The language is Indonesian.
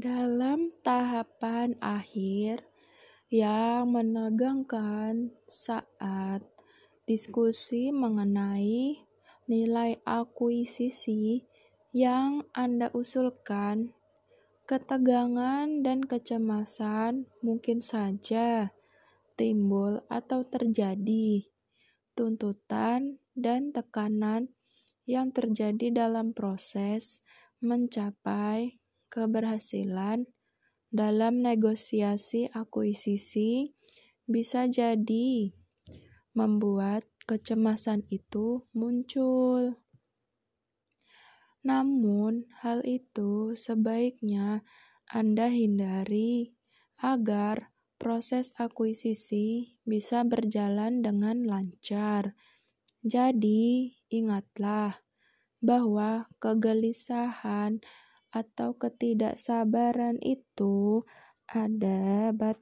Dalam tahapan akhir yang menegangkan saat diskusi mengenai nilai akuisisi yang Anda usulkan, ketegangan dan kecemasan mungkin saja timbul atau terjadi. Tuntutan dan tekanan yang terjadi dalam proses mencapai keberhasilan dalam negosiasi akuisisi bisa jadi membuat kecemasan itu muncul. Namun, hal itu sebaiknya Anda hindari agar proses akuisisi bisa berjalan dengan lancar. Jadi, ingatlah bahwa kegelisahan atau ketidaksabaran itu ada batasnya.